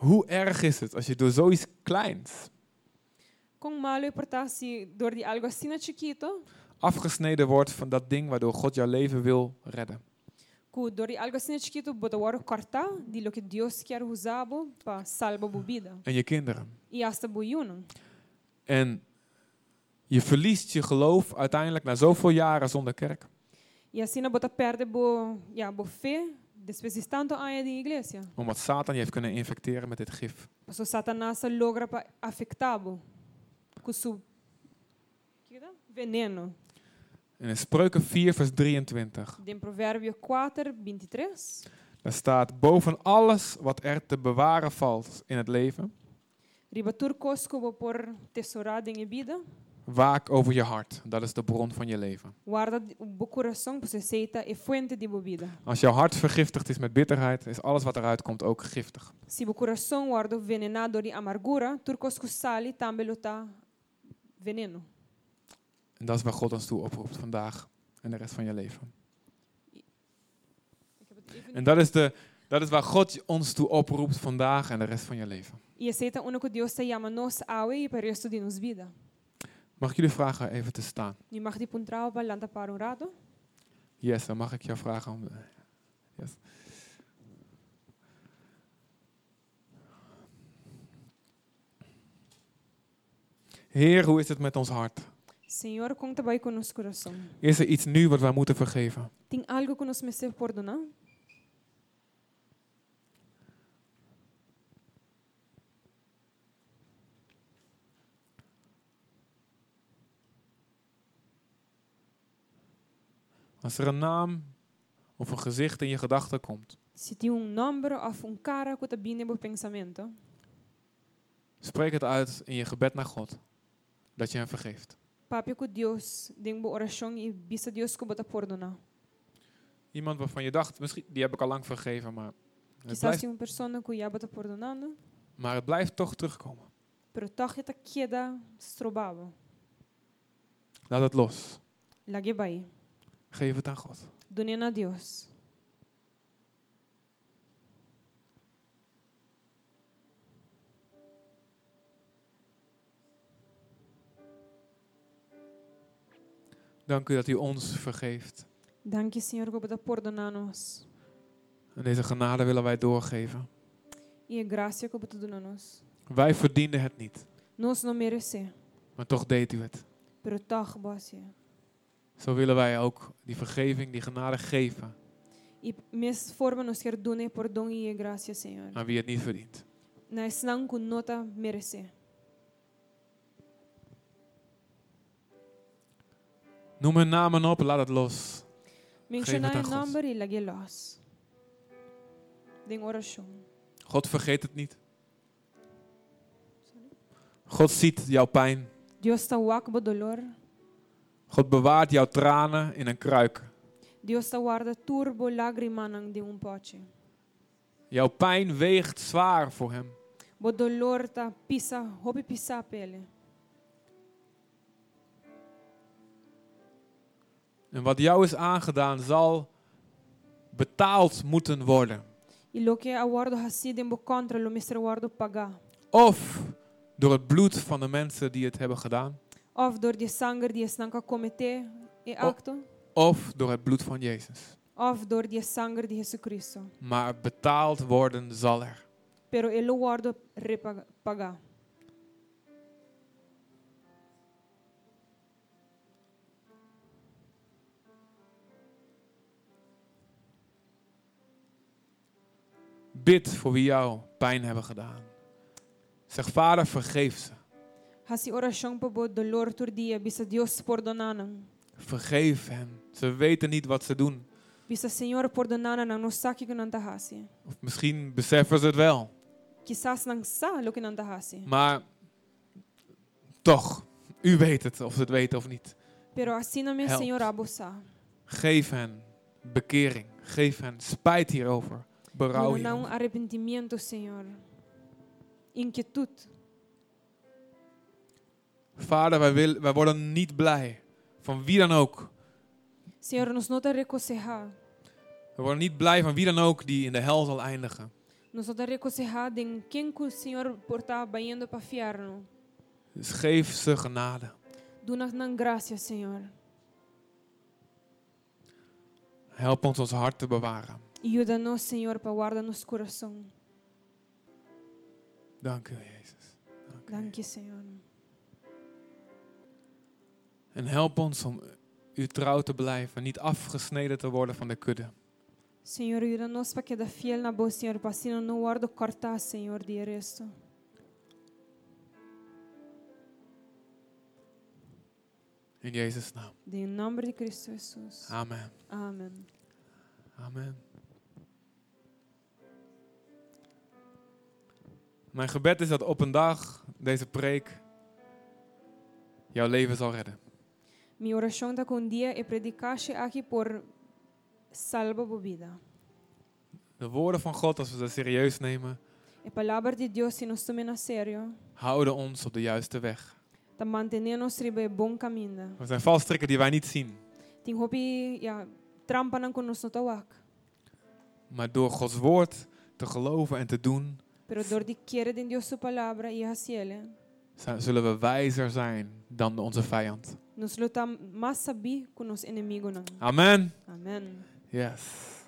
hoe erg is het als je door zoiets kleins Com malo e portar-se door de algo assim chiquito, afgesneden wordt van dat ding waardoor God jouw leven wil redden? que door de algo assim chiquito bota o cortar de lo que Deus quer usar para salvar a vida. En je kinderen. E hasta boiuno. En je verliest je geloof uiteindelijk na zoveel jaren zonder kerk. E assim bota perde bo, ja, bo fé, depois de tanto anos de igreja. Omdat Satan je heeft kunnen infecteren met dit gif. Pastor Satanás logra que que é? veneno. En in Spreuken 4, vers 23, Em Provérbio 4, 23, daar staat: Boven alles wat er te bewaren valt in het leven, ribatur cosco bo por tesourado em vida, waak over je hart. Dat is de bron van je leven. bebida. Als jouw hart vergiftigd is met bitterheid, is alles wat eruit komt ook giftig. Se o coração guarda venenado de amargura, tur cosco sali também lo tá veneno. En dat is waar God ons toe oproept vandaag en de rest van je leven. En dat is, de, dat is waar God ons toe oproept vandaag en de rest van je leven. E aceita o único Deus te chama nos awe e para o resto de nos vida. Mag ik jullie vragen even te staan? E mag de puntrao lanta para rato. Yes, dan mag ik jou vragen om. Yes. Heer, hoe is het met ons hart? Senhor, conta bem com nosso coração. Is er iets nu wat wij moeten vergeven? Tem algo que nós merecemos perdonar? Als er een naam of een gezicht in je gedachten komt, Se tem um nome of um cara que está vindo no pensamento, spreek het uit in je gebed naar God. Dat je hem vergeeft. papi com Deus, uma oração e bisa Deus que bota perdonar. Iemand waarvan je dacht, misschien, die heb ik al lang vergeven, maar het blijft, uma pessoa que já bota perdonando, maar het blijft toch terugkomen. pero toch está queda strobava. Laat het los. Lage vai. Geef het aan God. Donena a Deus. Dank u dat u ons vergeeft. Danke, Senhor, que bota perdonar nós. En deze genade willen wij doorgeven. E graça que. Wij verdienden het niet, Nós não merece, maar toch deed u het. pero toch bosse. Zo willen wij ook die vergeving, die genade geven E mes forma nos quer donar perdão e a graça, Senhor. aan wie het niet verdient. Que nota merece. Noem hun namen op, laat het los. God. nome e lage los. Den oração. God vergeet het niet. God ziet jouw pijn. Deus está wak bo dolor. God bewaart jouw tranen in een kruik. Deus está guarda turbo lágrima nang de um pote. Jouw pijn weegt zwaar voor hem. Bo dolor tá pisa, hope pisa pele. En wat jou is aangedaan zal betaald moeten worden. E lo que a guardo hasi den bo contra lo mestre guardo pagar. Of door het bloed van de mensen die het hebben gedaan. Of door de sangue die es nanka comete e acto. Of door het bloed van Jezus. Of door de sangue de Jesus Cristo. Maar betaald worden zal er. Pero ele lo guardo repaga-. Bid voor wie jou pijn hebben gedaan. Zeg, vader, vergeef ze. Hasi oração bo dolor tur dia bisa Deus perdonanan. Vergeef hen. Ze weten niet wat ze doen. Bisa Senhor perdonanan nang no saki que nanta hasi. Of misschien beseffen ze het wel. Quizás nang sa lo que nanta hasi. Maar toch, u weet het, of ze het weten of niet. Pero assim na me. Senhor abusa. Geef hen bekering. Geef hen spijt hierover. Berouw hierover. arrependimento, Senhor. Inquietude. Vader, wij, wil, wij worden niet blij. Van wie dan ook. Senhor, nos nota recocejar. We worden niet blij van wie dan ook die in de hel zal eindigen. Nos nota recocejar de quem que o Senhor porta baiando para. Dus geef ze genade. Duna nang graça, Senhor. Help ons ons hart te bewaren. Ajuda-nos, Senhor, para guardar nos coração. Dank u, Jezus. Dank u. Danke, Senhor. En help ons om u trouw te blijven, niet afgesneden te worden van de kudde. Senhor, ajuda-nos para quedar fiel na boa, Senhor, para assim não guardo cortar, Senhor, de resto. In Jezus' naam. De nome de Cristo Jesus. Amen. Amém. Amen. Mijn gebed is dat op een dag deze preek jouw leven zal redden. Minha oração está com um dia e predicaste aqui por salva a vida. De woorden van God, als we ze serieus nemen, A palavra de Deus, se nós tomamos a sério, houden ons op de juiste weg. mantendo nos ribe bom caminho. Er zijn valstrikken die wij niet zien. Tem hopi, ja, trampa não conosco no tawak. Maar door Gods woord te geloven en te doen, Pero dor de querer de Deus sua palavra e a ciele, zijn- zullen we wijzer zijn dan onze vijand. Nos lutam mais saber com nos inimigo não. Amen. Amen. Yes.